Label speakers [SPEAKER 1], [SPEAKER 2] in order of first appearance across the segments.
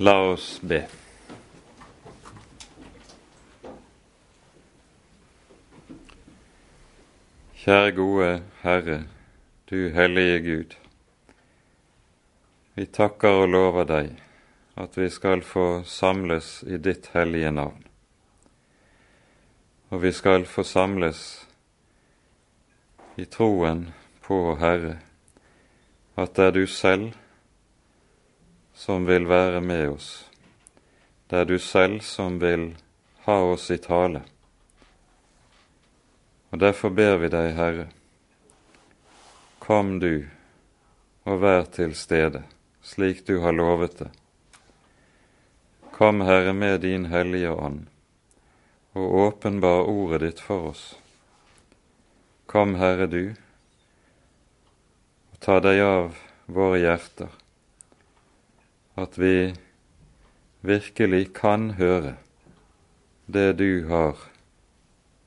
[SPEAKER 1] La oss be. Kjære gode Herre, du hellige Gud. Vi takker og lover deg at vi skal få samles i ditt hellige navn. Og vi skal få samles i troen på Herre, at det er du selv som vil være med oss. Det er du selv som vil ha oss i tale. Og derfor ber vi deg, Herre, kom du og vær til stede, slik du har lovet det. Kom, Herre, med din Hellige Ånd, og åpenbar ordet ditt for oss. Kom, Herre, du, og ta deg av våre hjerter at vi virkelig kan høre det du har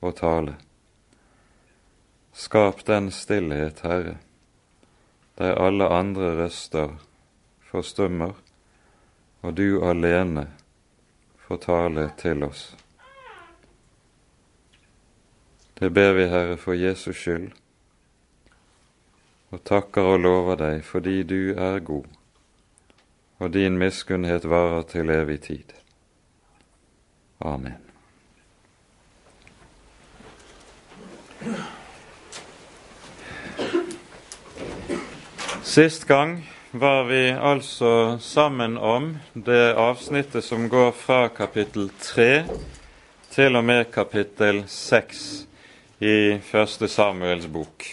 [SPEAKER 1] å tale. Skap den stillhet, Herre, der alle andre røster forstummer, og du alene får tale til oss. Det ber vi, Herre, for Jesus skyld, og takker og lover deg fordi du er god og din miskunnhet varer til evig tid. Amen. Sist gang var vi altså sammen om det avsnittet som går fra kapittel 3 til og med kapittel 6 i Første Samuels bok.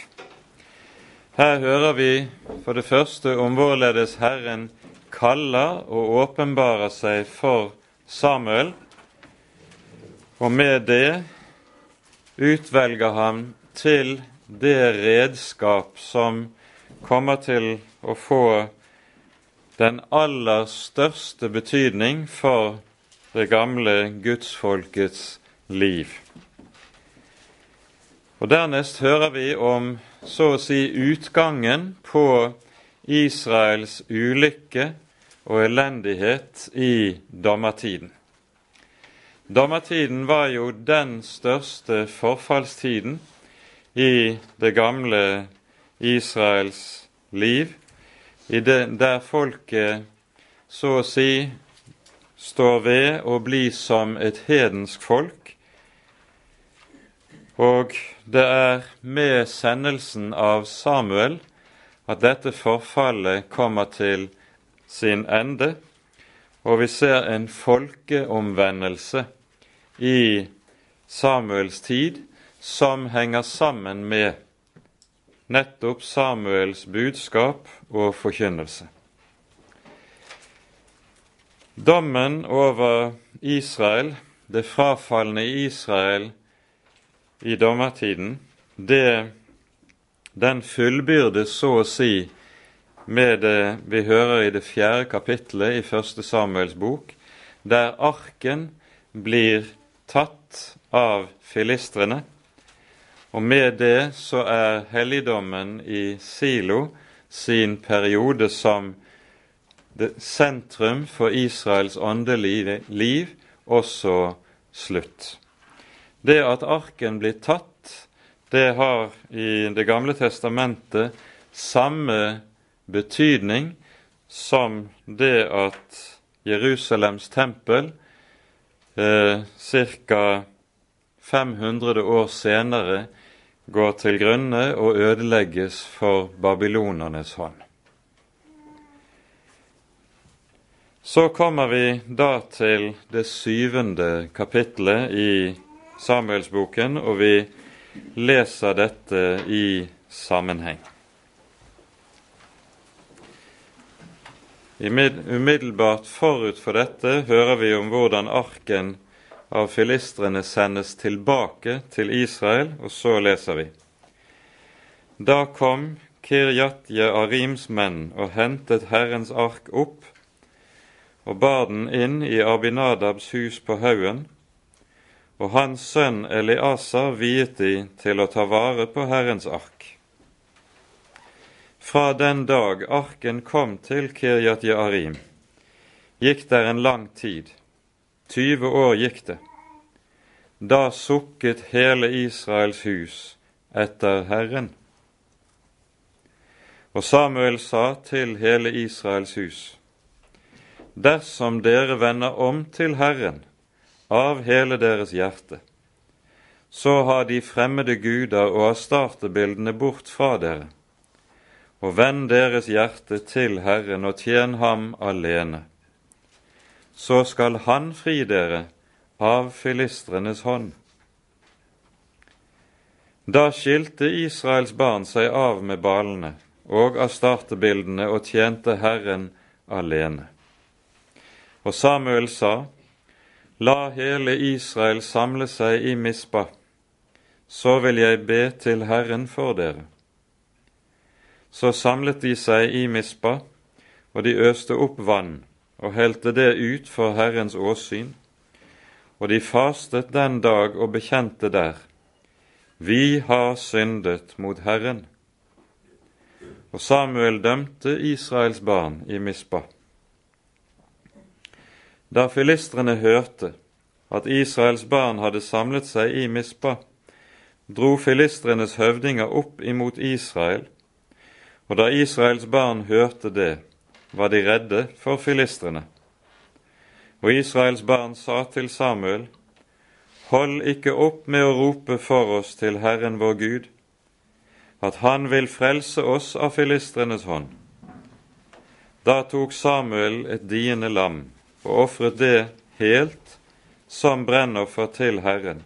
[SPEAKER 1] Her hører vi for det første om hvorledes Herren kaller og åpenbarer seg for Samuel, og med det utvelger han til det redskap som kommer til å få den aller største betydning for det gamle gudsfolkets liv. Og Dernest hører vi om så å si utgangen på Israels ulykke og elendighet i dommertiden. Dommertiden var jo den største forfallstiden i det gamle Israels liv, der folket så å si står ved å bli som et hedensk folk. Og det er med sendelsen av Samuel at dette forfallet kommer til sin ende, og vi ser en folkeomvendelse i Samuels tid som henger sammen med nettopp Samuels budskap og forkynnelse. Dommen over Israel, det frafalne Israel i dommertiden, det den fullbyrdes så å si med det vi hører i det fjerde kapittelet i Første Samuels bok, der arken blir tatt av filistrene. Og med det så er helligdommen i Silo sin periode som sentrum for Israels åndelige liv også slutt. Det at arken blir tatt det har i Det gamle testamentet samme betydning som det at Jerusalems tempel eh, ca. 500 år senere går til grunne og ødelegges for babylonernes hånd. Så kommer vi da til det syvende kapitlet i Samuelsboken, og vi leser dette i sammenheng. Umiddelbart forut for dette hører vi om hvordan arken av filistrene sendes tilbake til Israel, og så leser vi. Da kom Kirjatje Arims menn og hentet Herrens ark opp og bar den inn i Abinadabs hus på haugen, og hans sønn Eliasar viet de til å ta vare på Herrens ark. Fra den dag arken kom til Kirjat Jearim, gikk der en lang tid, 20 år gikk det. Da sukket hele Israels hus etter Herren. Og Samuel sa til hele Israels hus, Dersom dere vender om til Herren av hele deres hjerte, så har de fremmede guder og astartebildene bort fra dere, og vend deres hjerte til Herren og tjen ham alene. Så skal Han fri dere av filistrenes hånd. Da skilte Israels barn seg av med balene og astartebildene og tjente Herren alene. Og Samuel sa, La hele Israel samle seg i Mispa, så vil jeg be til Herren for dere. Så samlet de seg i Mispa, og de øste opp vann og helte det ut for Herrens åsyn, og de fastet den dag og bekjente der, Vi har syndet mot Herren. Og Samuel dømte Israels barn i Mispa. Da filistrene hørte at Israels barn hadde samlet seg i Mispa, dro filistrenes høvdinger opp imot Israel, og da Israels barn hørte det, var de redde for filistrene. Og Israels barn sa til Samuel, Hold ikke opp med å rope for oss til Herren vår Gud, at Han vil frelse oss av filistrenes hånd. Da tok Samuel et diende lam og ofret det helt som brennoffer til Herren.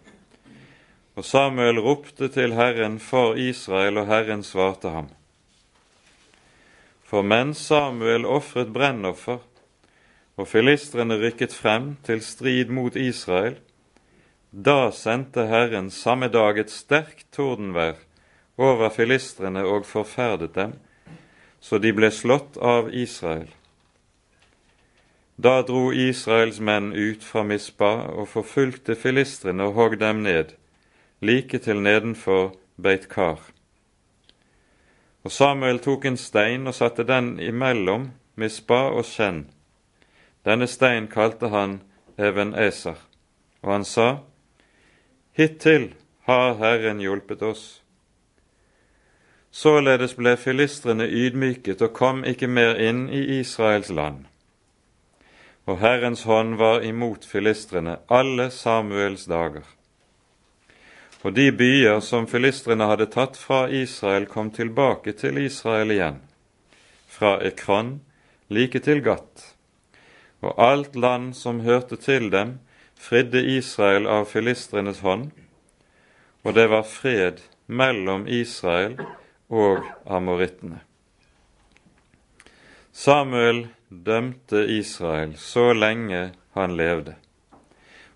[SPEAKER 1] Og Samuel ropte til Herren for Israel, og Herren svarte ham. For mens Samuel ofret brennoffer, og filistrene rykket frem til strid mot Israel, da sendte Herren samme dag et sterkt tordenvær over filistrene og forferdet dem, så de ble slått av Israel. Da dro Israels menn ut fra Mispa og forfulgte filistrene og hogg dem ned, like til nedenfor Beit-Kar. Og Samuel tok en stein og satte den imellom Mispa og Shen. Denne stein kalte han Even Eser, og han sa, Hittil har Herren hjulpet oss. Således ble filistrene ydmyket og kom ikke mer inn i Israels land og Herrens hånd var imot filistrene alle Samuels dager. Og de byer som filistrene hadde tatt fra Israel, kom tilbake til Israel igjen, fra Ekron like til Gat. Og alt land som hørte til dem, fridde Israel av filistrenes hånd, og det var fred mellom Israel og amorittene. Samuel dømte Israel så lenge han levde.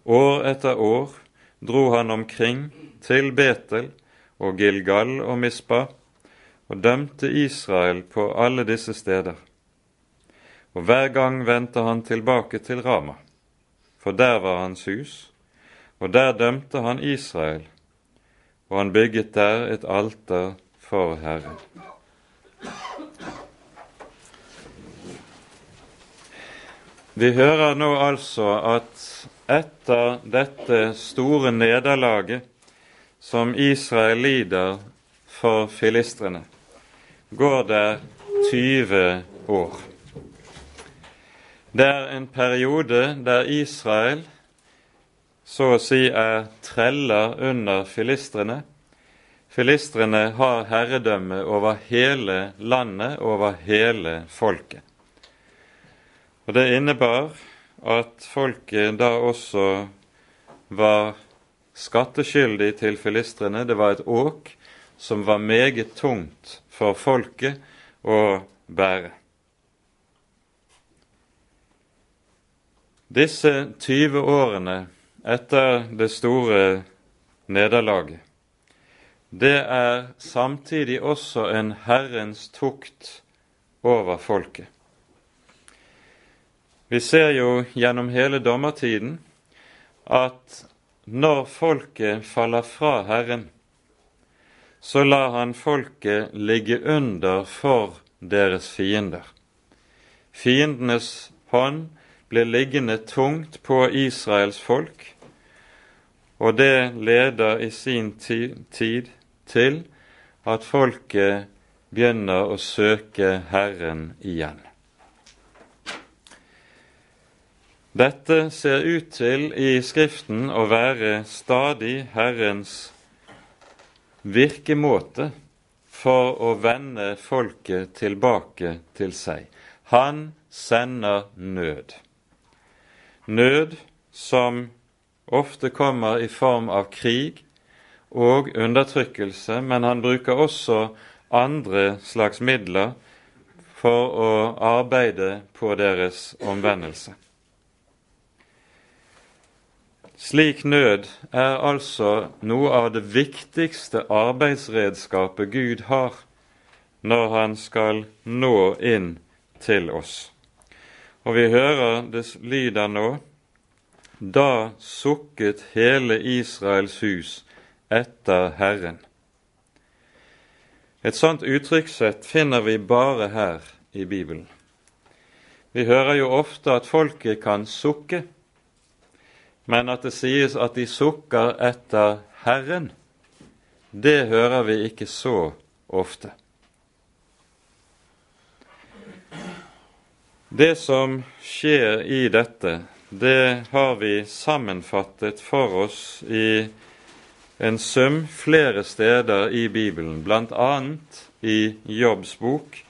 [SPEAKER 1] År etter år dro han omkring til Betel og Gilgal og Mispa og dømte Israel på alle disse steder. Og hver gang vendte han tilbake til Rama, for der var hans hus, og der dømte han Israel, og han bygget der et alter for Herren. Vi hører nå altså at etter dette store nederlaget som Israel lider for filistrene, går det 20 år. Det er en periode der Israel så å si er treller under filistrene. Filistrene har herredømme over hele landet, over hele folket. Og Det innebar at folket da også var skatteskyldig til filistrene. Det var et åk som var meget tungt for folket å bære. Disse 20 årene etter det store nederlaget, det er samtidig også en Herrens tukt over folket. Vi ser jo gjennom hele dommertiden at når folket faller fra Herren, så lar han folket ligge under for deres fiender. Fiendenes hånd blir liggende tungt på Israels folk, og det leder i sin tid til at folket begynner å søke Herren igjen. Dette ser ut til i Skriften å være stadig Herrens virkemåte for å vende folket tilbake til seg. Han sender nød. Nød som ofte kommer i form av krig og undertrykkelse, men han bruker også andre slags midler for å arbeide på deres omvendelse. Slik nød er altså noe av det viktigste arbeidsredskapet Gud har når han skal nå inn til oss. Og vi hører det lyder nå da sukket hele Israels hus etter Herren. Et sånt uttrykkssett finner vi bare her i Bibelen. Vi hører jo ofte at folket kan sukke men at det sies at de sukker etter Herren, det hører vi ikke så ofte. Det som skjer i dette, det har vi sammenfattet for oss i en sum flere steder i Bibelen, bl.a. i Jobbs bok.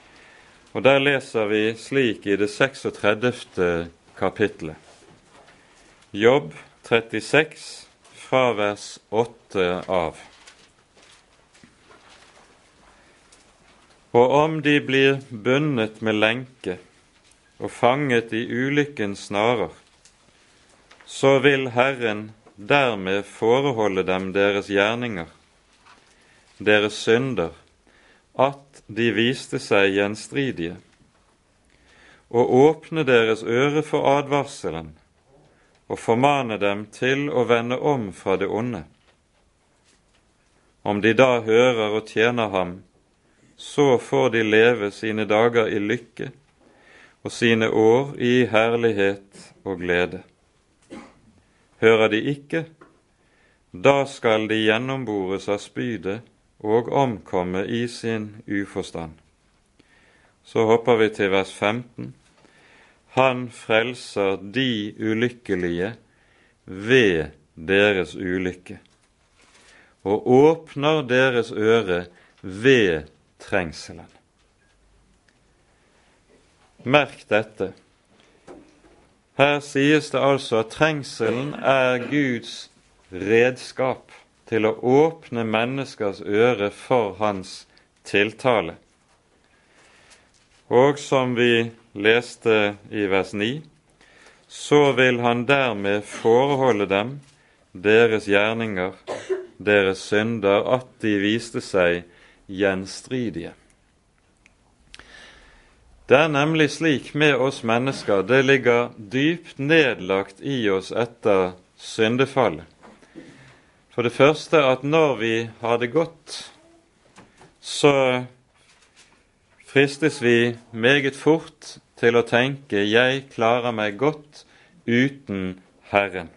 [SPEAKER 1] Og Der leser vi slik i det 36. kapitlet. Jobb 36 fra vers 8 av. Og om de blir bundet med lenke og fanget i ulykkens snarer, så vil Herren dermed foreholde dem deres gjerninger, deres synder, at de viste seg gjenstridige, og åpne deres øre for advarselen, og formane dem til å vende om fra det onde. Om de da hører og tjener ham, så får de leve sine dager i lykke og sine år i herlighet og glede. Hører de ikke, da skal de gjennombores av spydet og omkomme i sin uforstand. Så hopper vi til vers 15. Han frelser de ulykkelige ved deres ulykke, og åpner deres øre ved trengselen. Merk dette. Her sies det altså at trengselen er Guds redskap til å åpne menneskers øre for hans tiltale. Og som vi leste i vers 9, så vil han dermed foreholde dem deres gjerninger, deres synder, at de viste seg gjenstridige. Det er nemlig slik med oss mennesker, det ligger dypt nedlagt i oss etter syndefallet. For det første at når vi har det godt, så fristes vi meget fort til å tenke 'jeg klarer meg godt uten Herren'.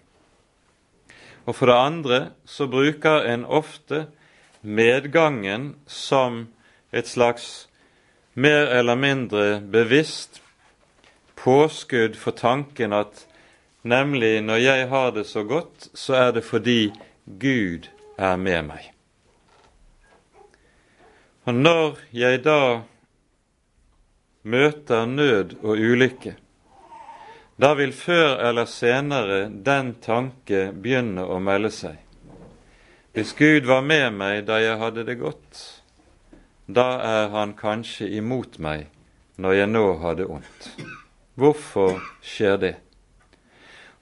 [SPEAKER 1] Og for det andre så bruker en ofte medgangen som et slags mer eller mindre bevisst påskudd for tanken at nemlig når jeg har det så godt, så er det fordi Gud er med meg. Og når jeg da møter nød og ulykke, da vil før eller senere den tanke begynne å melde seg. Hvis Gud var med meg da jeg hadde det godt, da er Han kanskje imot meg når jeg nå har det ondt. Hvorfor skjer det?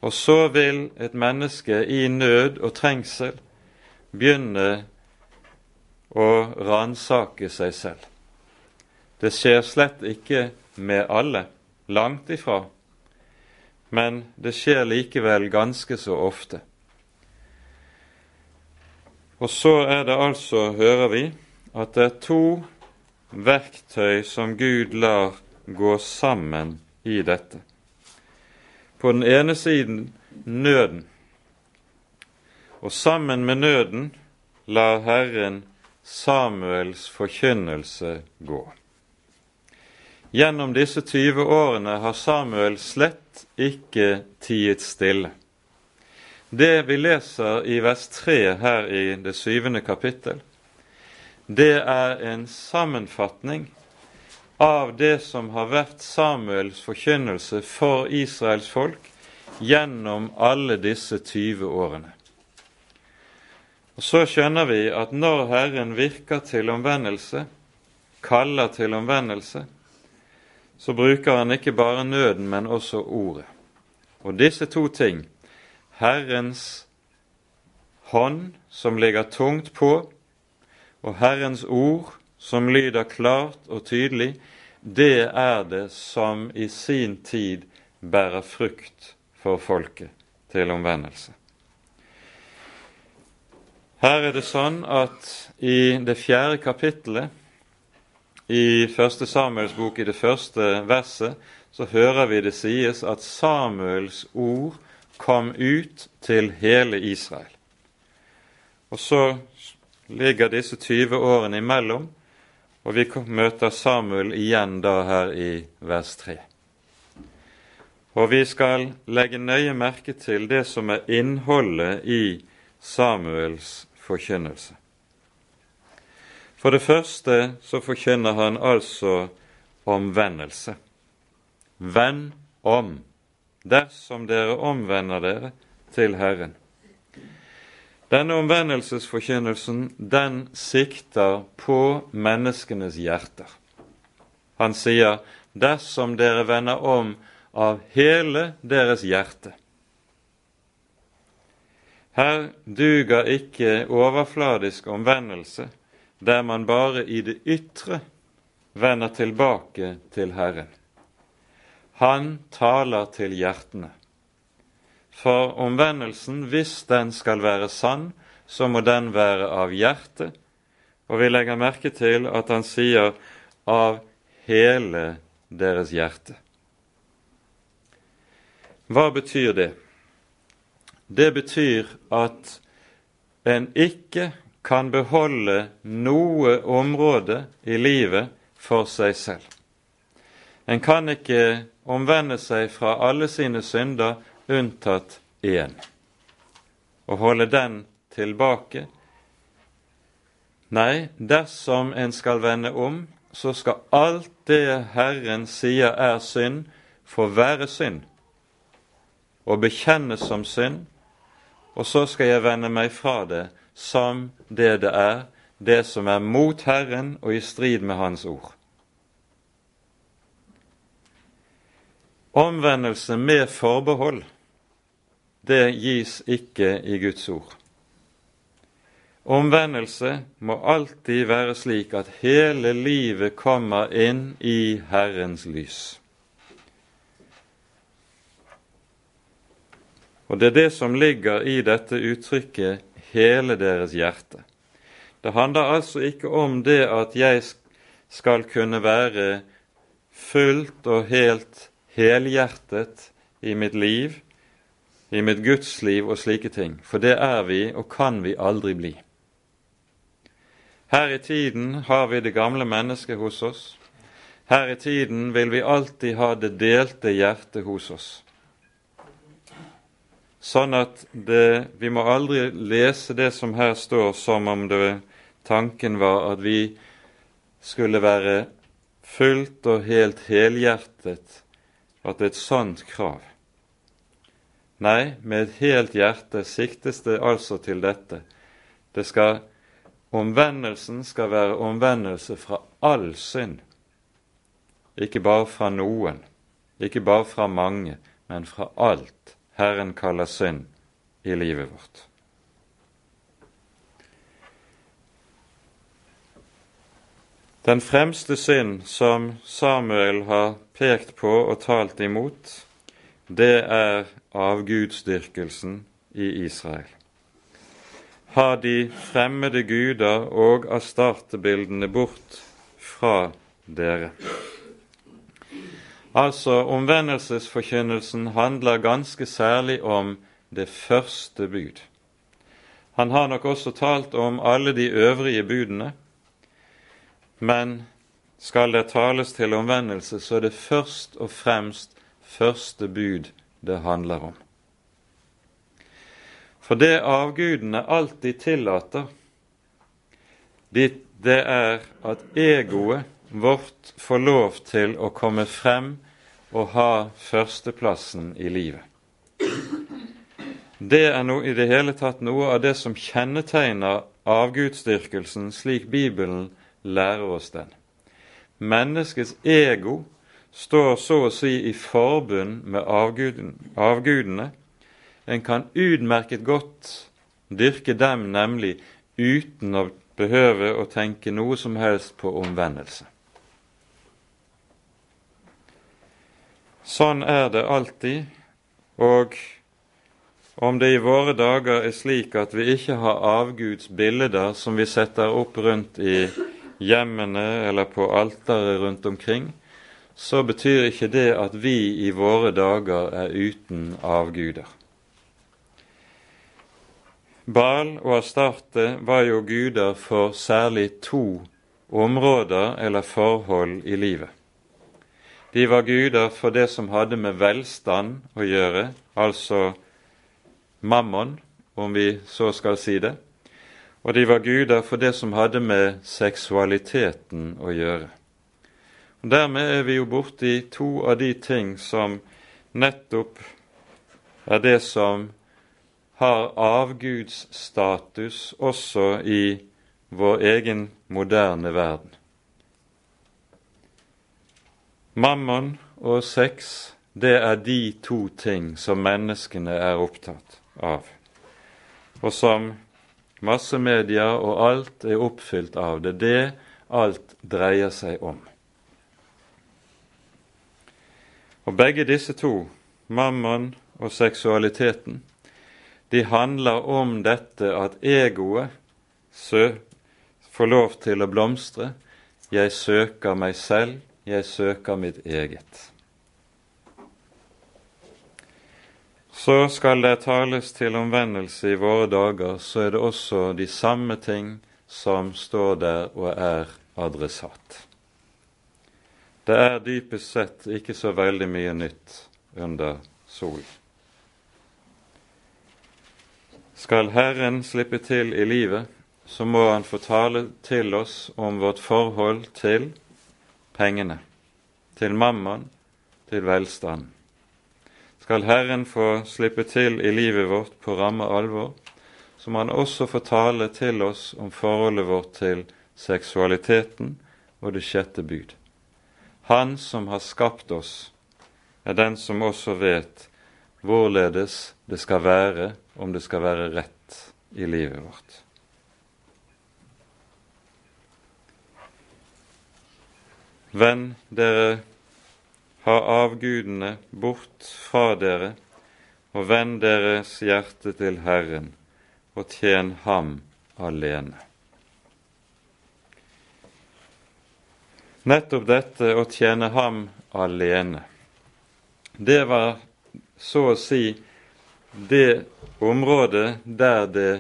[SPEAKER 1] Og så vil et menneske i nød og trengsel begynne å ransake seg selv. Det skjer slett ikke med alle, langt ifra, men det skjer likevel ganske så ofte. Og så er det altså, hører vi, at det er to verktøy som Gud lar gå sammen i dette. på den ene siden nøden, og sammen med nøden lar Herren Samuels forkynnelse gå. Gjennom disse 20 årene har Samuel slett ikke tiet stille. Det vi leser i vers 3 her i det syvende kapittel, det er en sammenfatning av det som har vært Samuels forkynnelse for Israels folk gjennom alle disse 20 årene. Og Så skjønner vi at når Herren virker til omvendelse, kaller til omvendelse, så bruker han ikke bare nøden, men også ordet. Og disse to ting, Herrens hånd, som ligger tungt på, og Herrens ord, som lyder klart og tydelig, det er det som i sin tid bærer frukt for folket til omvendelse. Her er det sånn at i det fjerde kapittelet i første Samuels bok, i det første verset, så hører vi det sies at Samuels ord kom ut til hele Israel. Og så ligger disse 20 årene imellom, og vi møter Samuel igjen da her i vers 3. Og vi skal legge nøye merke til det som er innholdet i Samuels forkynnelse. For det første så forkynner han altså omvendelse. Vend om, dersom dere omvender dere til Herren. Denne omvendelsesforkynnelsen den sikter på menneskenes hjerter. Han sier, 'Dersom dere vender om av hele deres hjerte'. Her duger ikke overfladisk omvendelse der man bare i det ytre vender tilbake til Herren. Han taler til hjertene. For omvendelsen, hvis den skal være sann, så må den være av hjertet, og vi legger merke til at han sier av hele deres hjerte. Hva betyr det? Det betyr at en ikke kan beholde noe område i livet for seg selv. En kan ikke omvende seg fra alle sine synder unntatt én, og holde den tilbake. Nei, dersom en skal vende om, så skal alt det Herren sier er synd, få være synd og bekjennes som synd, og så skal jeg vende meg fra det som det det er, det som er mot Herren og i strid med Hans ord. Omvendelse med forbehold, det gis ikke i Guds ord. Omvendelse må alltid være slik at hele livet kommer inn i Herrens lys. Og det er det som ligger i dette uttrykket hele deres hjerte. Det handler altså ikke om det at jeg skal kunne være fullt og helt helhjertet i mitt liv, i mitt gudsliv og slike ting, for det er vi og kan vi aldri bli. Her i tiden har vi det gamle mennesket hos oss. Her i tiden vil vi alltid ha det delte hjertet hos oss. Sånn at det, vi må aldri lese det som her står, som om det, tanken var at vi skulle være fullt og helt helhjertet, at det er et sånt krav. Nei, med et helt hjerte siktes det altså til dette. Det skal, Omvendelsen skal være omvendelse fra all synd. Ikke bare fra noen, ikke bare fra mange, men fra alt Herren kaller synd i livet vårt. Den fremste synd som Samuel har pekt på og talt imot, det er avgudsdyrkelsen i Israel. Ha de fremmede guder og astartebildene bort fra dere. Altså, omvendelsesforkynnelsen handler ganske særlig om det første bud. Han har nok også talt om alle de øvrige budene, men skal det tales til omvendelse, så er det først og fremst første bud det handler om. For det avgudene alltid tillater, det er at egoet vårt får lov til å komme frem og ha førsteplassen i livet. Det er no, i det hele tatt noe av det som kjennetegner avgudsdyrkelsen slik Bibelen lærer oss den. Menneskets ego står så å si i forbund med avguden, avgudene. En kan utmerket godt dyrke dem nemlig uten å behøve å tenke noe som helst på omvendelse. Sånn er det alltid, og om det i våre dager er slik at vi ikke har avguds bilder som vi setter opp rundt i hjemmene eller på alteret rundt omkring, så betyr ikke det at vi i våre dager er uten avguder. Bal og Astarte var jo guder for særlig to områder eller forhold i livet. De var guder for det som hadde med velstand å gjøre, altså mammon, om vi så skal si det, og de var guder for det som hadde med seksualiteten å gjøre. Og Dermed er vi jo borti to av de ting som nettopp er det som har avgudsstatus også i vår egen moderne verden. Mammon og sex, det er de to ting som menneskene er opptatt av, og som Massemedia og alt er oppfylt av det. Det alt dreier seg om. Og begge disse to, mammon og seksualiteten, de handler om dette at egoet får lov til å blomstre. Jeg søker meg selv, jeg søker mitt eget. Så skal det tales til omvendelse i våre dager, så er det også de samme ting som står der og er adressat. Det er dypest sett ikke så veldig mye nytt under solen. Skal Herren slippe til i livet, så må Han få tale til oss om vårt forhold til pengene, til mammon, til velstand. Skal Herren få slippe til i livet vårt på ramme alvor, så må Han også få tale til oss om forholdet vårt til seksualiteten og det sjette bud. Han som har skapt oss, er den som også vet hvorledes det skal være, om det skal være rett i livet vårt. Venn dere ha avgudene bort fra dere, og vend deres hjerte til Herren, og tjen Ham alene. Nettopp dette å tjene Ham alene, det var så å si det området der det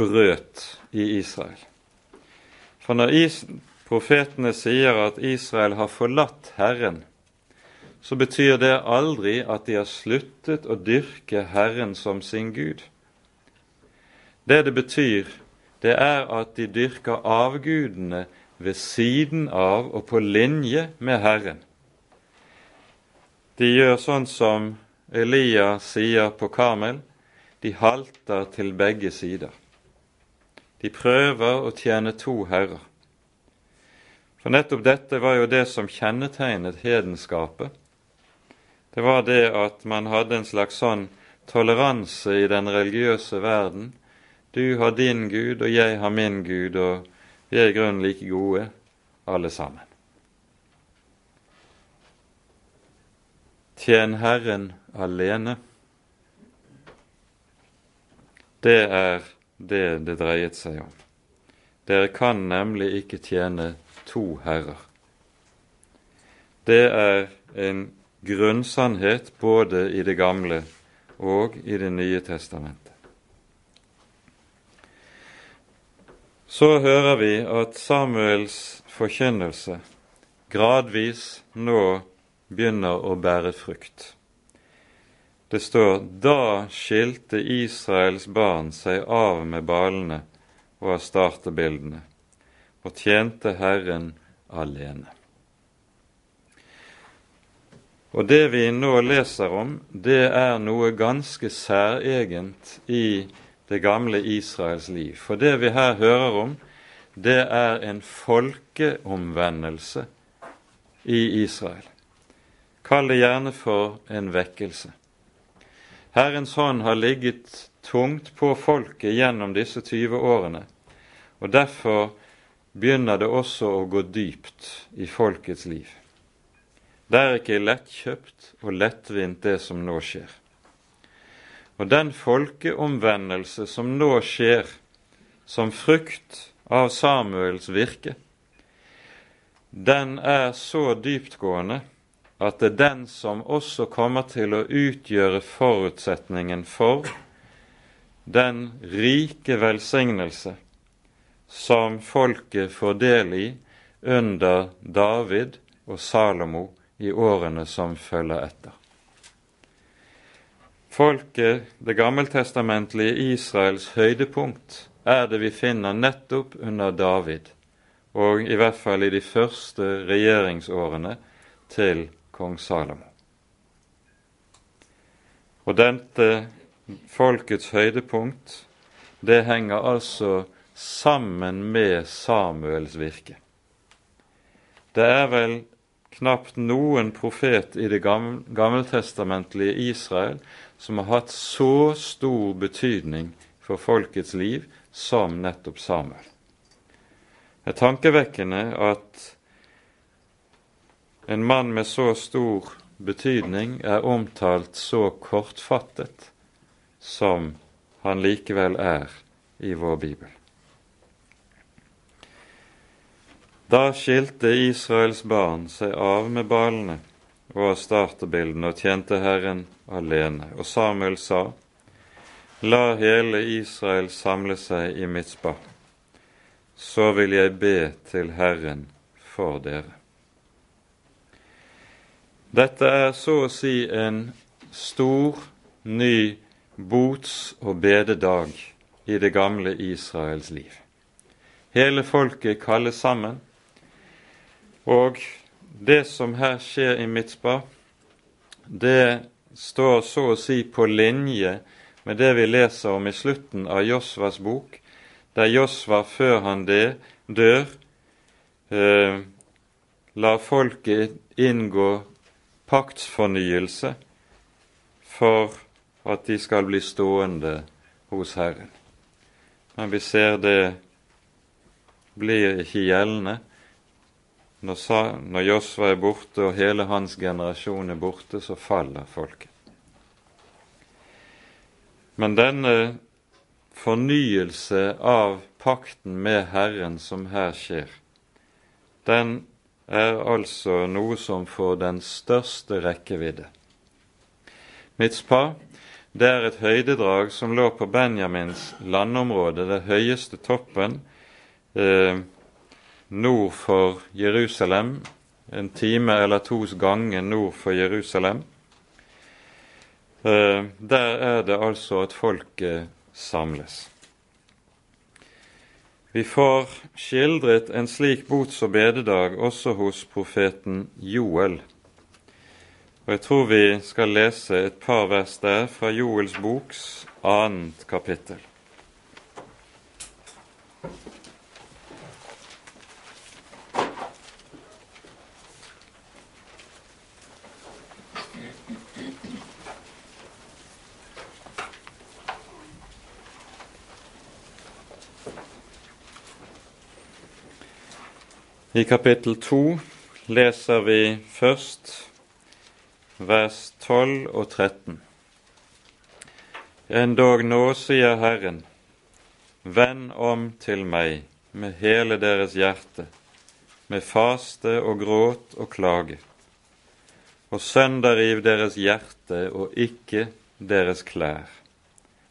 [SPEAKER 1] brøt i Israel. For når profetene sier at Israel har forlatt Herren, så betyr det aldri at de har sluttet å dyrke Herren som sin Gud. Det det betyr, det er at de dyrker avgudene ved siden av og på linje med Herren. De gjør sånn som Elia sier på Karmel, de halter til begge sider. De prøver å tjene to herrer. For nettopp dette var jo det som kjennetegnet hedenskapet det var det at man hadde en slags sånn toleranse i den religiøse verden. Du har din Gud, og jeg har min Gud, og vi er i grunnen like gode, alle sammen. Tjen Herren alene. Det er det det dreiet seg om. Dere kan nemlig ikke tjene to herrer. det er en grunnsannhet både i Det gamle og i Det nye testamentet. Så hører vi at Samuels forkynnelse gradvis nå begynner å bære frukt. Det står da skilte Israels barn seg av med balene og startebildene og tjente Herren alene. Og det vi nå leser om, det er noe ganske særegent i det gamle Israels liv. For det vi her hører om, det er en folkeomvendelse i Israel. Kall det gjerne for en vekkelse. Herrens hånd har ligget tungt på folket gjennom disse 20 årene, og derfor begynner det også å gå dypt i folkets liv. Det er ikke lettkjøpt og lettvint, det som nå skjer. Og den folkeomvendelse som nå skjer som frukt av Samuels virke, den er så dyptgående at det er den som også kommer til å utgjøre forutsetningen for den rike velsignelse som folket får del i under David og Salomo i årene som følger etter. Folket, det gammeltestamentlige Israels høydepunkt, er det vi finner nettopp under David, og i hvert fall i de første regjeringsårene til kong Salomo. Og dette folkets høydepunkt, det henger altså sammen med Samuels virke. Det er vel knapt noen profet i det gammeltestamentlige Israel som har hatt så stor betydning for folkets liv som nettopp Samuel. Det er tankevekkende at en mann med så stor betydning er omtalt så kortfattet som han likevel er i vår bibel. Da skilte Israels barn seg av med balene og startebildene og tjente Herren alene. Og Samuel sa, La hele Israel samle seg i Mitspa, så vil jeg be til Herren for dere. Dette er så å si en stor, ny bots- og bededag i det gamle Israels liv. Hele folket kalles sammen, og det som her skjer i Mitzba, det står så å si på linje med det vi leser om i slutten av Josvas bok, der Josva før han det, dør, eh, lar folket inngå paktsfornyelse for at de skal bli stående hos Herren. Men vi ser det blir ikke gjeldende når, når Josva er borte og hele hans generasjon er borte, så faller folket. Men denne fornyelse av pakten med Herren som her skjer, den er altså noe som får den største rekkevidde. Mitzpah det er et høydedrag som lå på Benjamins landområde, det høyeste toppen eh, nord for Jerusalem, en time eller tos gange nord for Jerusalem. Eh, der er det altså at folket samles. Vi får skildret en slik bots- og bededag også hos profeten Joel. Og Jeg tror vi skal lese et par vers der fra Joels boks annet kapittel. I kapittel to leser vi først vers 12 og 13. Endog nå, sier Herren, vend om til meg med hele deres hjerte, med faste og gråt og klage. og sønderriv deres hjerte og ikke deres klær,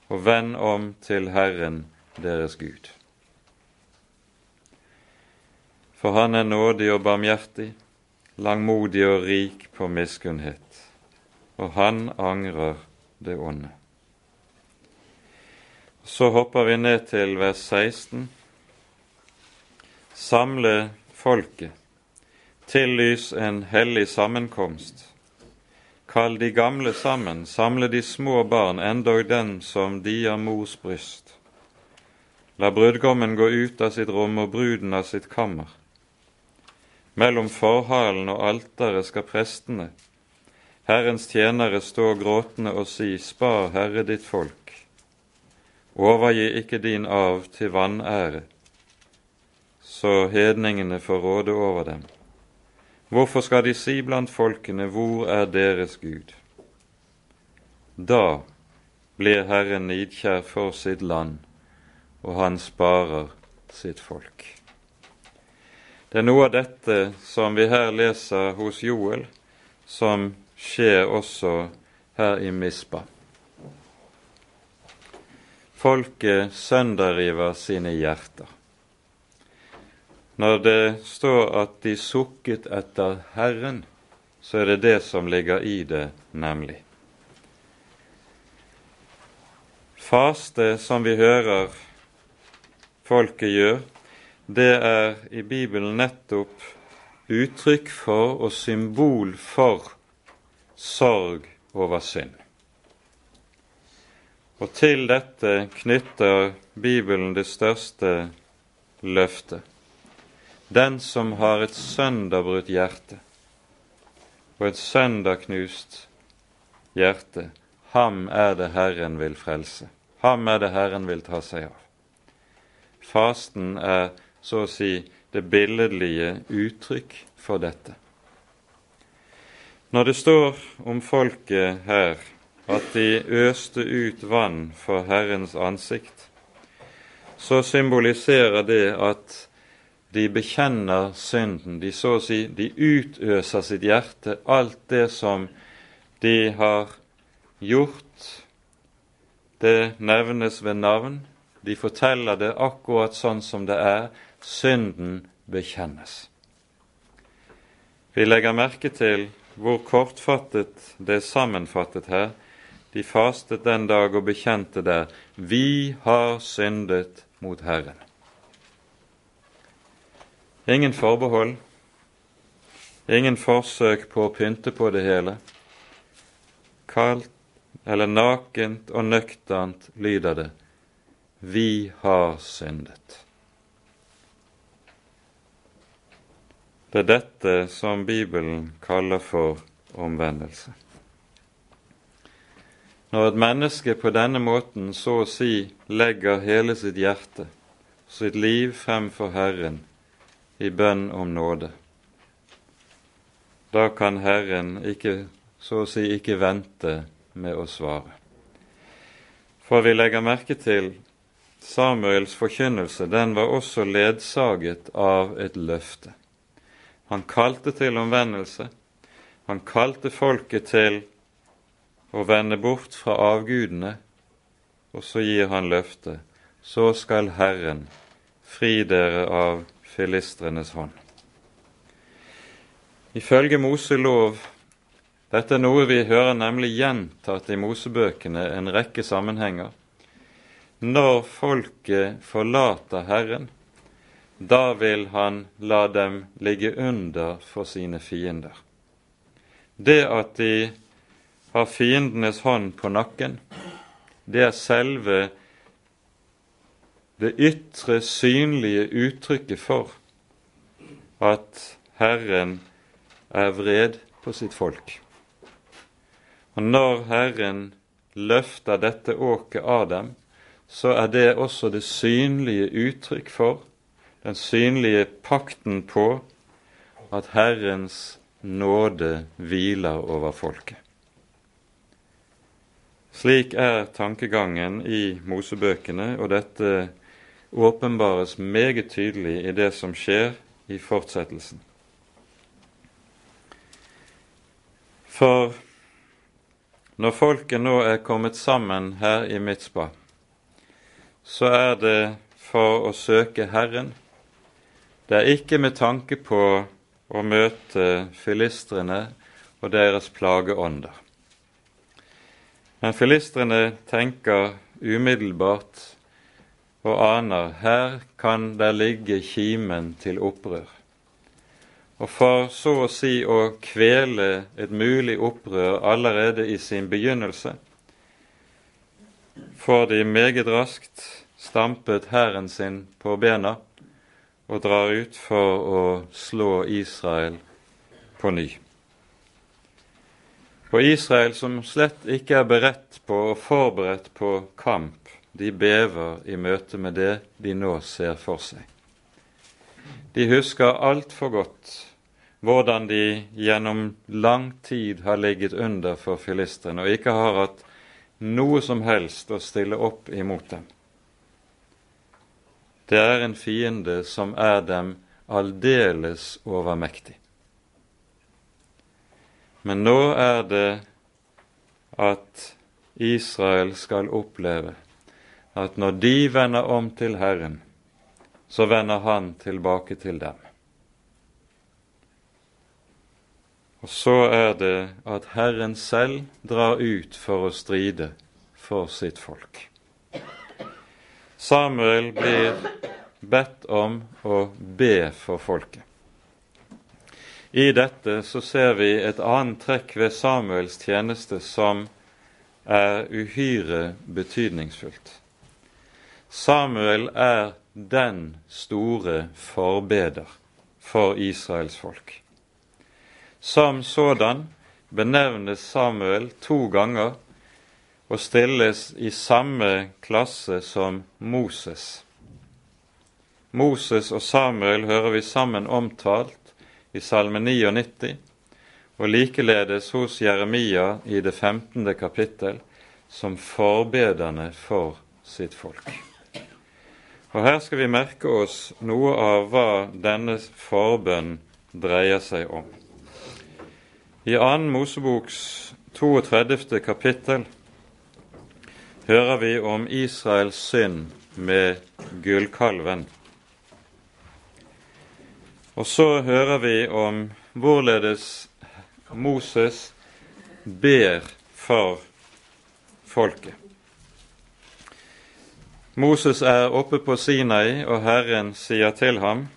[SPEAKER 1] og vend om til Herren deres Gud. For han er nådig og barmhjertig, langmodig og rik på miskunnhet, og han angrer det onde. Så hopper vi ned til vers 16. Samle folket, tillys en hellig sammenkomst. Kall de gamle sammen, samle de små barn, endog den som dier mors bryst. La brudgommen gå ut av sitt rom og bruden av sitt kammer. Mellom forhalen og alteret skal prestene, Herrens tjenere, stå gråtende og si, Spar, Herre, ditt folk. Overgi ikke din arv til vanære, så hedningene får råde over dem. Hvorfor skal de si blant folkene, Hvor er deres Gud? Da blir Herren nidkjær for sitt land, og han sparer sitt folk. Det er noe av dette som vi her leser hos Joel, som skjer også her i Mispa. Folket sønderriver sine hjerter. Når det står at de sukket etter Herren, så er det det som ligger i det, nemlig. Faste, som vi hører folket gjør, det er i Bibelen nettopp uttrykk for og symbol for sorg over synd. Og til dette knytter Bibelen det største løftet. Den som har et sønderbrutt hjerte og et sønderknust hjerte, ham er det Herren vil frelse. Ham er det Herren vil ta seg av. Fasten er så å si det billedlige uttrykk for dette. Når det står om folket her at de øste ut vann for Herrens ansikt, så symboliserer det at de bekjenner synden. De så å si de utøser sitt hjerte, alt det som de har gjort. Det nevnes ved navn. De forteller det akkurat sånn som det er. Synden bekjennes. Vi legger merke til hvor kortfattet det er sammenfattet her. De fastet den dag og bekjente der vi har syndet mot Herren. Ingen forbehold, ingen forsøk på å pynte på det hele. Kaldt eller nakent og nøkternt lyder det vi har syndet. Det er dette som Bibelen kaller for omvendelse. Når et menneske på denne måten så å si legger hele sitt hjerte, sitt liv fremfor Herren i bønn om nåde, da kan Herren ikke, så å si ikke vente med å svare. For vi legger merke til Samuels forkynnelse, den var også ledsaget av et løfte. Han kalte til omvendelse. Han kalte folket til å vende bort fra avgudene, og så gir han løftet. Så skal Herren fri dere av filistrenes hånd. Ifølge Moselov Dette er noe vi hører nemlig gjentatt i Mosebøkene en rekke sammenhenger. Når folket forlater Herren, da vil han la dem ligge under for sine fiender. Det at de har fiendenes hånd på nakken, det er selve det ytre, synlige uttrykket for at Herren er vred på sitt folk. Og når Herren løfter dette åket av dem, så er det også det synlige uttrykk for den synlige pakten på at Herrens nåde hviler over folket. Slik er tankegangen i Mosebøkene, og dette åpenbares meget tydelig i det som skjer i fortsettelsen. For når folket nå er kommet sammen her i Mitspa, så er det for å søke Herren. Det er ikke med tanke på å møte filistrene og deres plageånder. Men filistrene tenker umiddelbart og aner her kan der ligge kimen til opprør. Og for så å si å kvele et mulig opprør allerede i sin begynnelse, får de meget raskt stampet hæren sin på bena og drar ut for å slå Israel på ny. Og Israel, som slett ikke er beredt på og forberedt på kamp, de bever i møte med det de nå ser for seg. De husker altfor godt hvordan de gjennom lang tid har ligget under for filistrene og ikke har hatt noe som helst å stille opp imot dem. Det er en fiende som er dem aldeles overmektig. Men nå er det at Israel skal oppleve at når de vender om til Herren, så vender Han tilbake til dem. Og så er det at Herren selv drar ut for å stride for sitt folk. Samuel blir bedt om å be for folket. I dette så ser vi et annet trekk ved Samuels tjeneste som er uhyre betydningsfullt. Samuel er den store forbeder for Israels folk. Som sådan benevnes Samuel to ganger og stilles i samme klasse som Moses. Moses og Samuel hører vi sammen omtalt i Salme 99, og likeledes hos Jeremia i det 15. kapittel som forbederne for sitt folk. Og Her skal vi merke oss noe av hva denne forbønn dreier seg om. I 2. Moseboks 32. kapittel hører vi om Israels synd med gullkalven. Og så hører vi om hvorledes Moses ber for folket. Moses er oppe på Sinai, og Herren sier til ham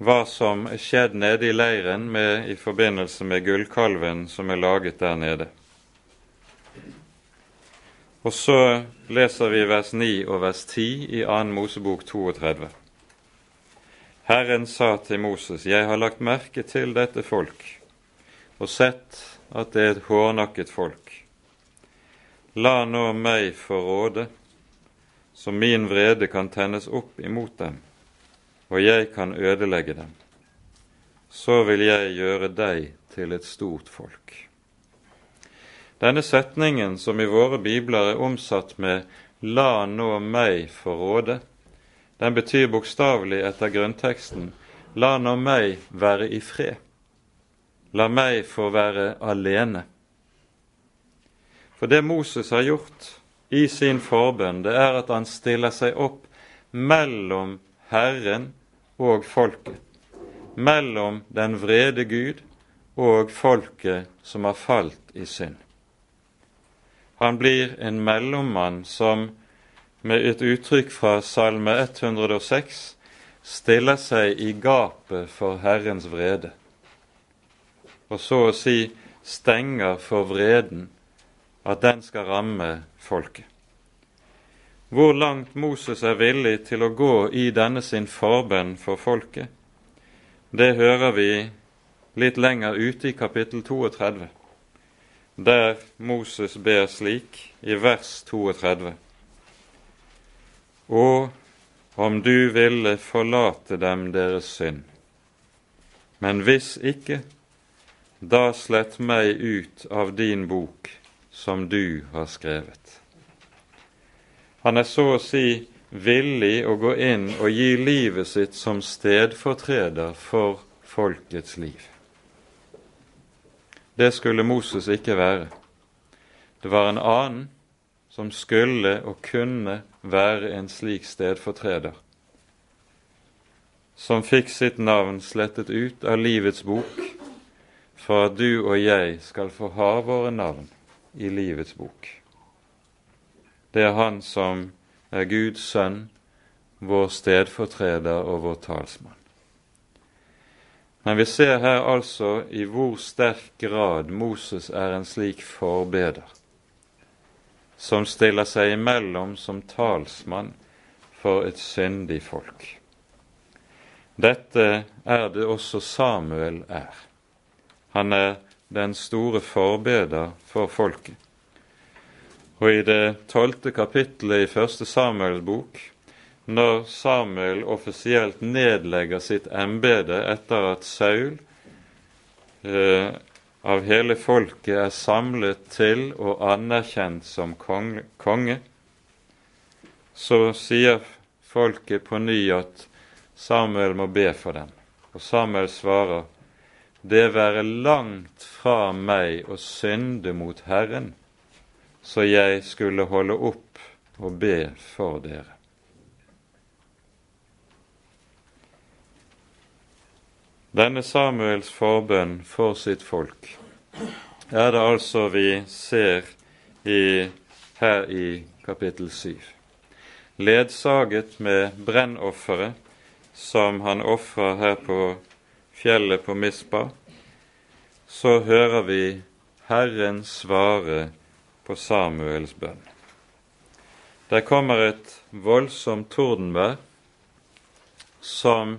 [SPEAKER 1] hva som er skjedd nede i leiren med, i forbindelse med gullkalven som er laget der nede. Og så leser vi vers 9 og vers 10 i 2. Mosebok 32. Herren sa til Moses, Jeg har lagt merke til dette folk og sett at det er et hårnakket folk. La nå meg få råde, så min vrede kan tennes opp imot dem, og jeg kan ødelegge dem. Så vil jeg gjøre deg til et stort folk. Denne setningen, som i våre bibler er omsatt med 'la nå meg få råde', den betyr bokstavelig etter grunnteksten 'la nå meg være i fred'. La meg få være alene. For det Moses har gjort i sin forbønn, det er at han stiller seg opp mellom Herren og folket. Mellom den vrede Gud og folket som har falt i synd. Han blir en mellommann som med et uttrykk fra Salme 106 stiller seg i gapet for Herrens vrede, og så å si stenger for vreden at den skal ramme folket. Hvor langt Moses er villig til å gå i denne sin forbønn for folket, det hører vi litt lenger ute i kapittel 32, der Moses ber slik i vers 32. Og om du ville forlate dem deres synd, men hvis ikke, da slett meg ut av din bok som du har skrevet. Han er så å si villig å gå inn og gi livet sitt som stedfortreder for folkets liv. Det skulle Moses ikke være. Det var en annen som skulle og kunne være en slik stedfortreder, som fikk sitt navn slettet ut av livets bok for at du og jeg skal få ha våre navn i livets bok. Det er Han som er Guds sønn, vår stedfortreder og vår talsmann. Men vi ser her altså i hvor sterk grad Moses er en slik forbeder, som stiller seg imellom som talsmann for et syndig folk. Dette er det også Samuel er. Han er den store forbeder for folket. Og i det tolvte kapittelet i første Samuels bok når Samuel offisielt nedlegger sitt embete etter at Saul eh, av hele folket er samlet til og anerkjent som konge, så sier folket på ny at Samuel må be for dem. Og Samuel svarer, det være langt fra meg å synde mot Herren, så jeg skulle holde opp og be for dere. Denne Samuels forbønn for sitt folk er det altså vi ser i, her i kapittel 7. Ledsaget med brennofferet som han ofrer her på fjellet på Mispa, så hører vi Herren svare på Samuels bønn. Der kommer et voldsomt tordenvær som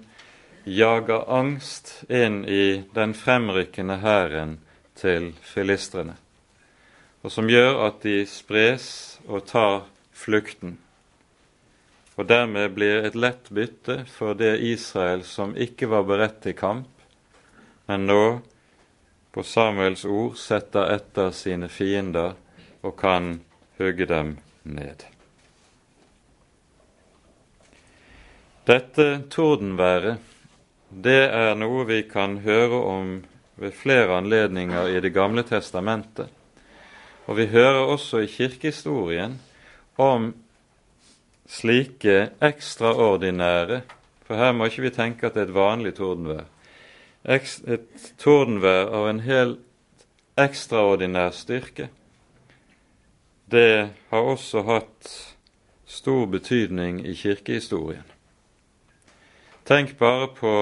[SPEAKER 1] jager angst inn i den fremrykkende hæren til filistrene, og som gjør at de spres og tar flukten, og dermed blir et lett bytte for det Israel som ikke var beredt til kamp, men nå, på Samuels ord, setter etter sine fiender og kan hugge dem ned. Dette tordenværet det er noe vi kan høre om ved flere anledninger i Det gamle testamentet. Og vi hører også i kirkehistorien om slike ekstraordinære For her må ikke vi tenke at det er et vanlig tordenvær. Et tordenvær av en helt ekstraordinær styrke. Det har også hatt stor betydning i kirkehistorien. Tenk bare på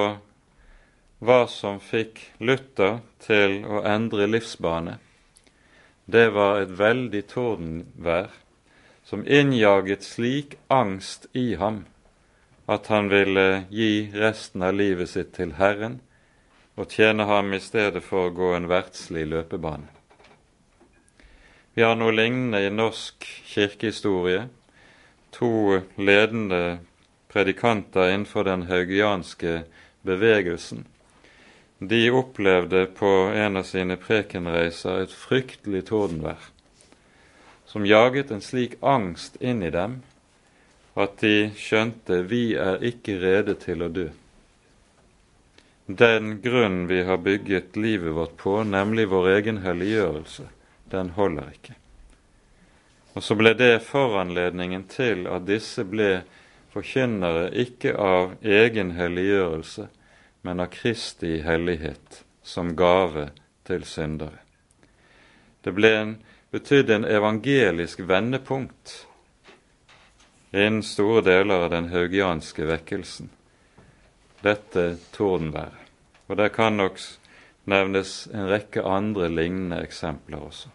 [SPEAKER 1] hva som fikk Luther til å endre livsbane. Det var et veldig tordenvær som innjaget slik angst i ham at han ville gi resten av livet sitt til Herren og tjene ham i stedet for å gå en verdslig løpebane. Vi har noe lignende i norsk kirkehistorie. To ledende predikanter innenfor den haugianske bevegelsen. De opplevde på en av sine prekenreiser et fryktelig tordenvær, som jaget en slik angst inn i dem at de skjønte vi er ikke rede til å dø. Den grunnen vi har bygget livet vårt på, nemlig vår egen helliggjørelse, den holder ikke. Og så ble det foranledningen til at disse ble forkynnere ikke av egen helliggjørelse, men av Kristi hellighet som gave til syndere. Det ble en, betydde en evangelisk vendepunkt innen store deler av den haugianske vekkelsen, dette tordenværet. Og det kan nok nevnes en rekke andre lignende eksempler også.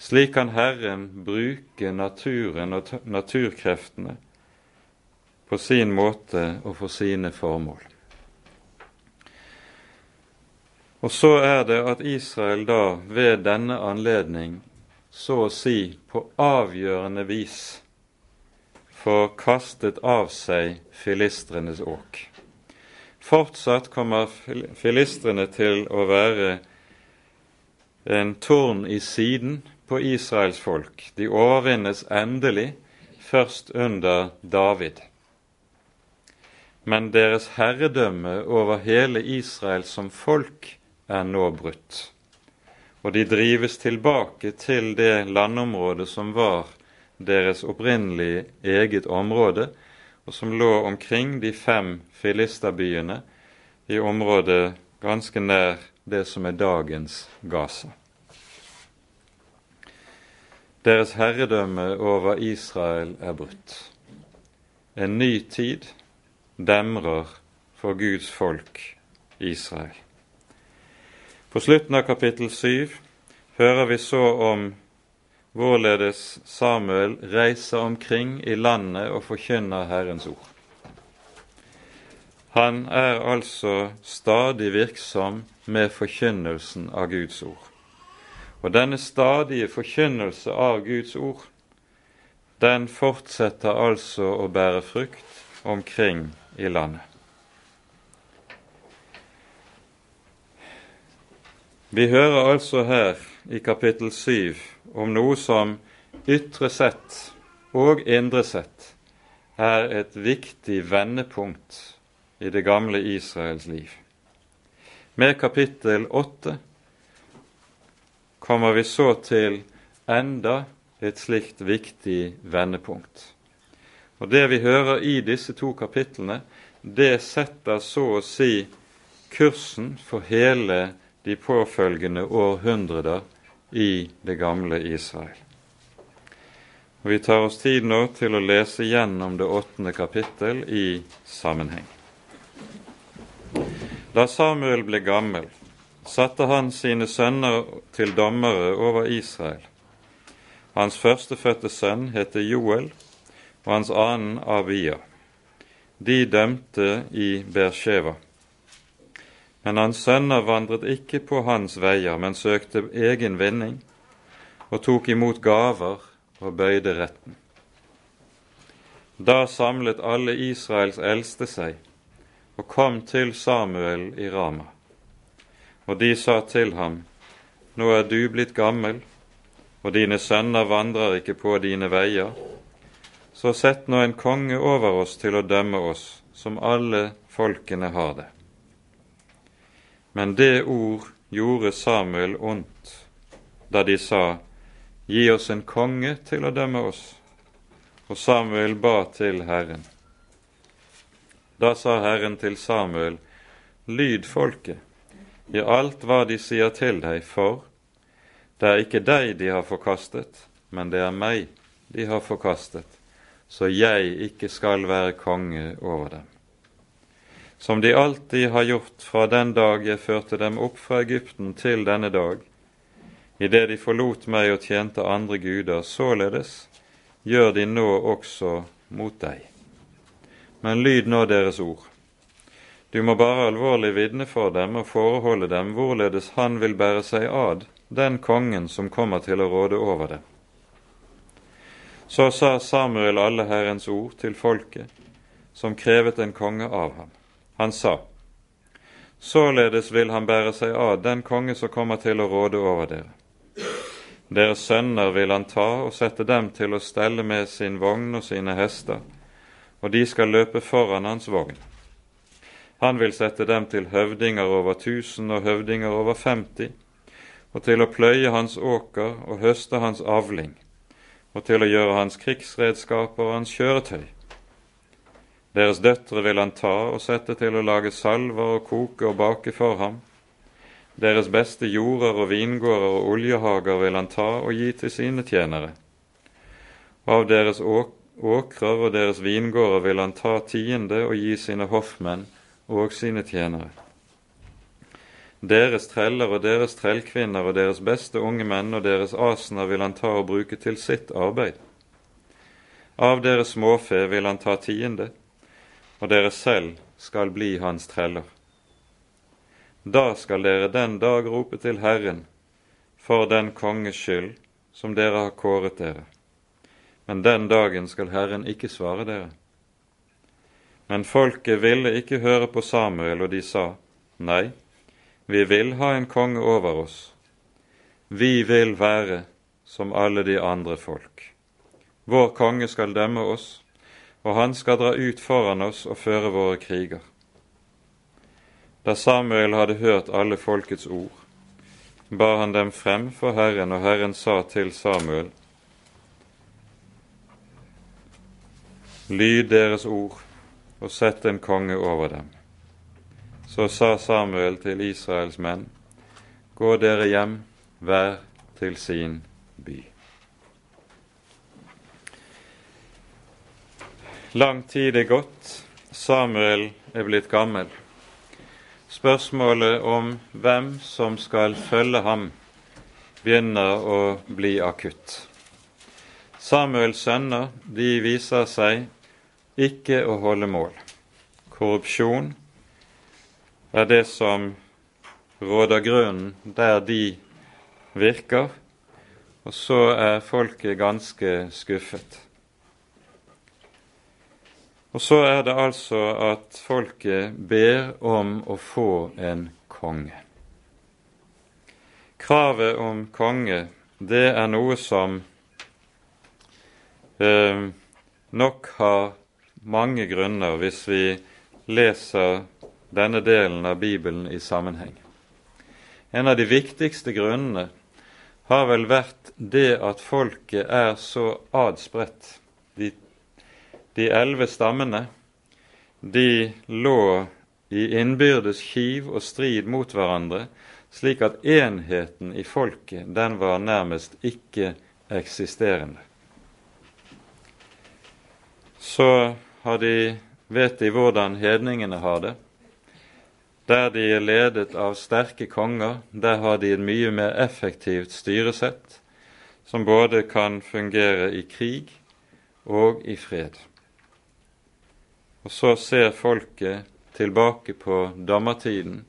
[SPEAKER 1] Slik kan Herren bruke naturen og naturkreftene på sin måte og for sine formål. Og så er det at Israel da ved denne anledning så å si på avgjørende vis får kastet av seg filistrenes åk. Fortsatt kommer filistrene til å være en torn i siden på Israels folk. De overvinnes endelig først under David men deres herredømme over hele Israel som folk er nå brutt. og de drives tilbake til det landområdet som var deres opprinnelige eget område, og som lå omkring de fem filisterbyene i området ganske nær det som er dagens Gaza. Deres herredømme over Israel er brutt. En ny tid demrer for Guds folk Israel. På slutten av kapittel 7 hører vi så om hvorledes Samuel reiser omkring i landet og forkynner Herrens ord. Han er altså stadig virksom med forkynnelsen av Guds ord. Og denne stadige forkynnelse av Guds ord, den fortsetter altså å bære frukt omkring i landet. Vi hører altså her i kapittel 7 om noe som ytre sett og indre sett er et viktig vendepunkt i det gamle Israels liv. Med kapittel 8 kommer vi så til enda et slikt viktig vendepunkt. Og Det vi hører i disse to kapitlene, det setter så å si kursen for hele de påfølgende århundrer i det gamle Israel. Og Vi tar oss tid nå til å lese gjennom det åttende kapittel i sammenheng. Da Samuel ble gammel, satte han sine sønner til dommere over Israel. Hans førstefødte sønn heter Joel, og hans annen Abia. De dømte i Bersheva. Men hans sønner vandret ikke på hans veier, men søkte egen vinning og tok imot gaver og bøyde retten. Da samlet alle Israels eldste seg og kom til Samuel i Rama. Og de sa til ham, Nå er du blitt gammel, og dine sønner vandrer ikke på dine veier. Så sett nå en konge over oss til å dømme oss, som alle folkene har det. Men det ord gjorde Samuel ondt da de sa, Gi oss en konge til å dømme oss. Og Samuel ba til Herren. Da sa Herren til Samuel, Lyd folket i alt hva de sier til deg, for det er ikke deg de har forkastet, men det er meg de har forkastet, så jeg ikke skal være konge over dem som de alltid har gjort fra den dag jeg førte dem opp fra Egypten til denne dag, idet de forlot meg og tjente andre guder, således gjør de nå også mot deg. Men lyd nå deres ord. Du må bare alvorlig vitne for dem og foreholde dem hvorledes han vil bære seg ad den kongen som kommer til å råde over dem. Så sa Samuel alle Herrens ord til folket, som krevet en konge av ham. Han sa, Således vil han bære seg av den konge som kommer til å råde over dere. Deres sønner vil han ta og sette dem til å stelle med sin vogn og sine hester, og de skal løpe foran hans vogn. Han vil sette dem til høvdinger over tusen og høvdinger over femti, og til å pløye hans åker og høste hans avling, og til å gjøre hans krigsredskaper og hans kjøretøy deres døtre vil han ta og sette til å lage salver og koke og bake for ham. Deres beste jorder og vingårder og oljehager vil han ta og gi til sine tjenere. Av deres åkrer og deres vingårder vil han ta tiende og gi sine hoffmenn og sine tjenere. Deres treller og deres trellkvinner og deres beste unge menn og deres asener vil han ta og bruke til sitt arbeid. Av deres småfe vil han ta tiende, og dere selv skal bli hans treller. Da skal dere den dag rope til Herren for den konges skyld som dere har kåret dere. Men den dagen skal Herren ikke svare dere. Men folket ville ikke høre på Samuel, og de sa, Nei, vi vil ha en konge over oss. Vi vil være som alle de andre folk. Vår konge skal dømme oss, og han skal dra ut foran oss og føre våre kriger. Da Samuel hadde hørt alle folkets ord, bar han dem frem for Herren, og Herren sa til Samuel:" Lyd deres ord, og sett en konge over dem. Så sa Samuel til Israels menn:" Gå dere hjem, hver til sin by. Lang tid er gått, Samuel er blitt gammel. Spørsmålet om hvem som skal følge ham, begynner å bli akutt. Samuels sønner de viser seg ikke å holde mål. Korrupsjon er det som råder grunnen der de virker, og så er folket ganske skuffet. Og så er det altså at folket ber om å få en konge. Kravet om konge, det er noe som eh, nok har mange grunner hvis vi leser denne delen av Bibelen i sammenheng. En av de viktigste grunnene har vel vært det at folket er så adspredt. De de elleve stammene de lå i innbyrdes kiv og strid mot hverandre, slik at enheten i folket den var nærmest ikke-eksisterende. Så har de, vet de hvordan hedningene har det. Der de er ledet av sterke konger, der har de et mye mer effektivt styresett, som både kan fungere i krig og i fred. Og så ser folket tilbake på dommertiden.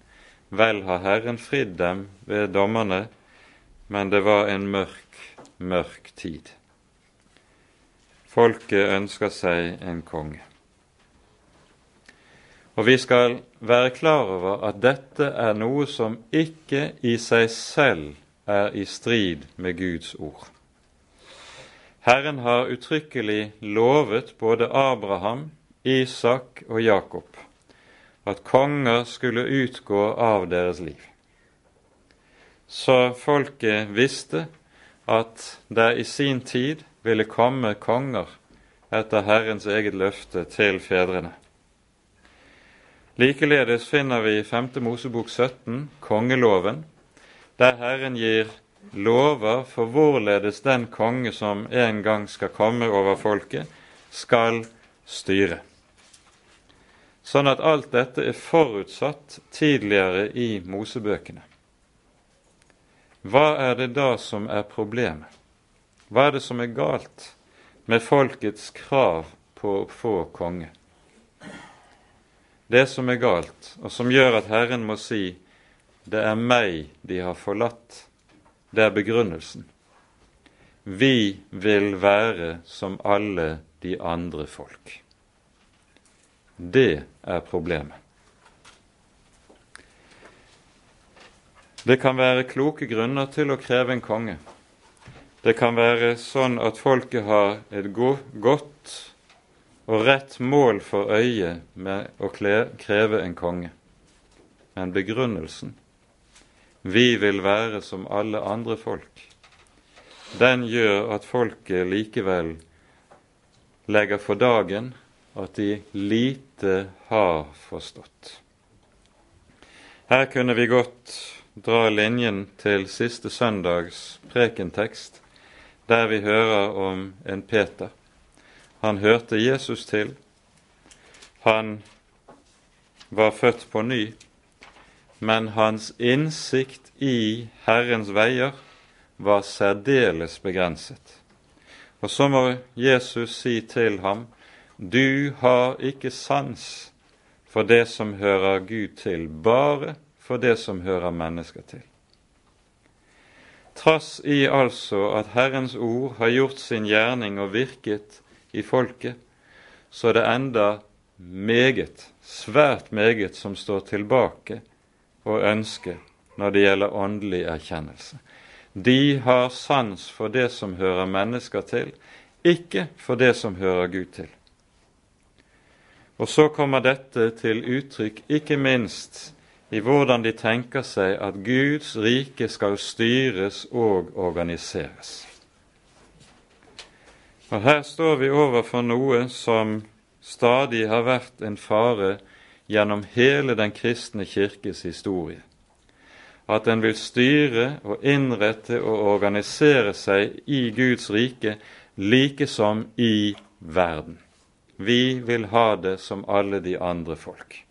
[SPEAKER 1] Vel har Herren fridd dem ved dommerne, men det var en mørk, mørk tid. Folket ønsker seg en konge. Og vi skal være klar over at dette er noe som ikke i seg selv er i strid med Guds ord. Herren har uttrykkelig lovet både Abraham Isak og Jakob at konger skulle utgå av deres liv. Så folket visste at det i sin tid ville komme konger etter Herrens eget løfte til fedrene. Likeledes finner vi i 5. Mosebok 17 kongeloven, der Herren gir lover for hvorledes den konge som en gang skal komme over folket, skal styre. Sånn at alt dette er forutsatt tidligere i Mosebøkene. Hva er det da som er problemet? Hva er det som er galt med folkets krav på å få konge? Det som er galt, og som gjør at Herren må si 'det er meg de har forlatt', det er begrunnelsen. Vi vil være som alle de andre folk. Det er problemet. Det kan være kloke grunner til å kreve en konge. Det kan være sånn at folket har et godt og rett mål for øye med å kreve en konge. Men begrunnelsen vi vil være som alle andre folk, den gjør at folket likevel legger for dagen at de lite har forstått. Her kunne vi godt dra linjen til siste søndags prekentekst, der vi hører om en Peter. Han hørte Jesus til. Han var født på ny, men hans innsikt i Herrens veier var særdeles begrenset. Og så må Jesus si til ham du har ikke sans for det som hører Gud til, bare for det som hører mennesker til. Trass i altså at Herrens ord har gjort sin gjerning og virket i folket, så er det enda meget, svært meget, som står tilbake og ønsker når det gjelder åndelig erkjennelse. De har sans for det som hører mennesker til, ikke for det som hører Gud til. Og så kommer dette til uttrykk ikke minst i hvordan de tenker seg at Guds rike skal styres og organiseres. Og Her står vi overfor noe som stadig har vært en fare gjennom hele den kristne kirkes historie. At den vil styre og innrette og organisere seg i Guds rike like som i verden. Vi vil ha det som alle de andre folk.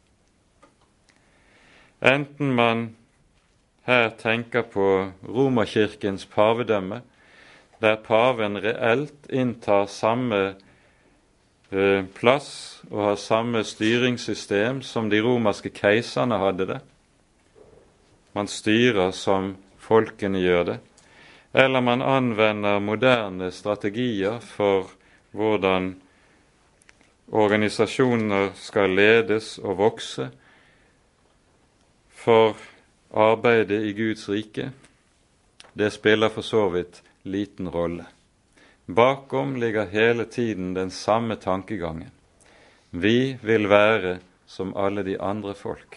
[SPEAKER 1] Enten man her tenker på Romerkirkens pavedømme, der paven reelt inntar samme eh, plass og har samme styringssystem som de romerske keiserne hadde det. Man styrer som folkene gjør det. Eller man anvender moderne strategier for hvordan organisasjoner skal ledes og vokse for arbeidet i Guds rike, det spiller for så vidt liten rolle. Bakom ligger hele tiden den samme tankegangen. Vi vil være som alle de andre folk.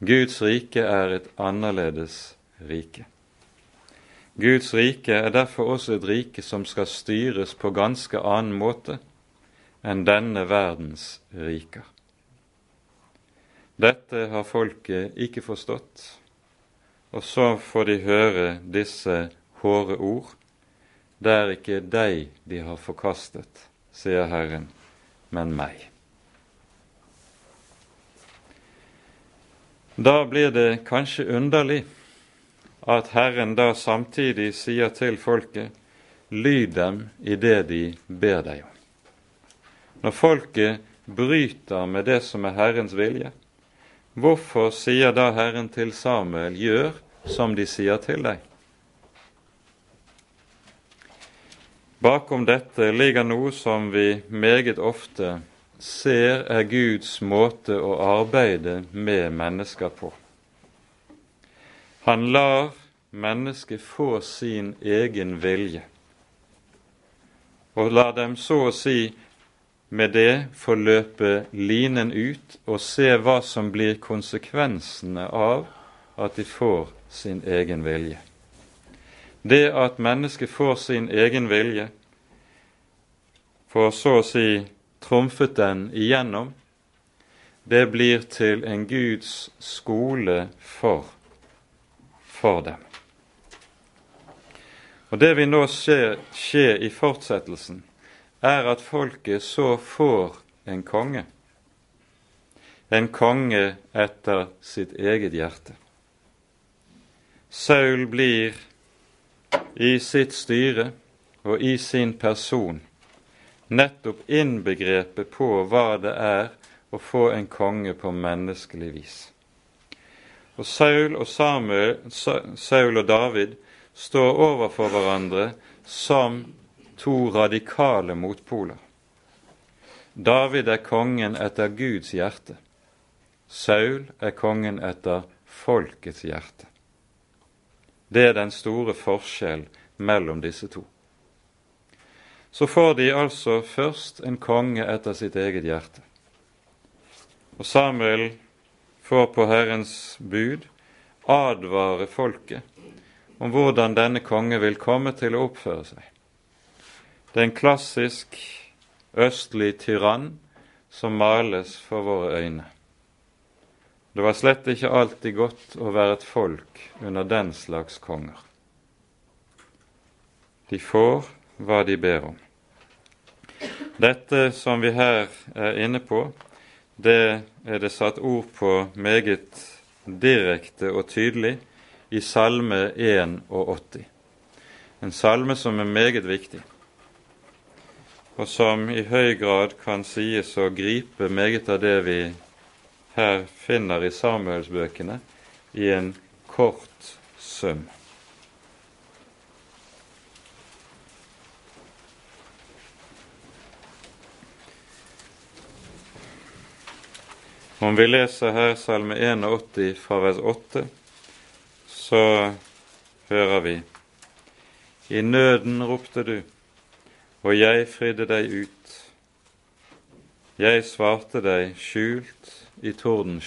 [SPEAKER 1] Guds rike er et annerledes rike. Guds rike er derfor også et rike som skal styres på ganske annen måte enn denne verdens riker. Dette har folket ikke forstått, og så får de høre disse hårde ord. Det er ikke deg de har forkastet, sier Herren, men meg. Da blir det kanskje underlig at Herren da samtidig sier til folket, lyd dem i det de ber deg om. Når folket bryter med det som er Herrens vilje, Hvorfor sier da Herren til Samuel, gjør som de sier til deg? Bakom dette ligger noe som vi meget ofte ser er Guds måte å arbeide med mennesker på. Han lar mennesket få sin egen vilje, og lar dem så å si med det få løpe linen ut og se hva som blir konsekvensene av at de får sin egen vilje. Det at mennesket får sin egen vilje, for så å si trumfet den igjennom, det blir til en Guds skole for, for dem. Og Det vi nå ser skje i fortsettelsen, er at folket så får en konge. En konge etter sitt eget hjerte. Saul blir i sitt styre og i sin person nettopp innbegrepet på hva det er å få en konge på menneskelig vis. Og Saul og, Samuel, Saul og David står overfor hverandre som to radikale motpoler. David er kongen etter Guds hjerte. Saul er kongen etter folkets hjerte. Det er den store forskjell mellom disse to. Så får de altså først en konge etter sitt eget hjerte. Og Samuel får på Herrens bud advare folket om hvordan denne konge vil komme til å oppføre seg. Det er en klassisk østlig tyrann som males for våre øyne. Det var slett ikke alltid godt å være et folk under den slags konger. De får hva de ber om. Dette som vi her er inne på, det er det satt ord på meget direkte og tydelig i Salme 81. En salme som er meget viktig og som i høy grad kan sies å gripe meget av det vi her finner i Samuelsbøkene, i en kort sum. Om vi leser her Salme 81 fra vers 8, så hører vi I nøden ropte du og jeg fridde deg ut. Jeg svarte deg skjult i tordens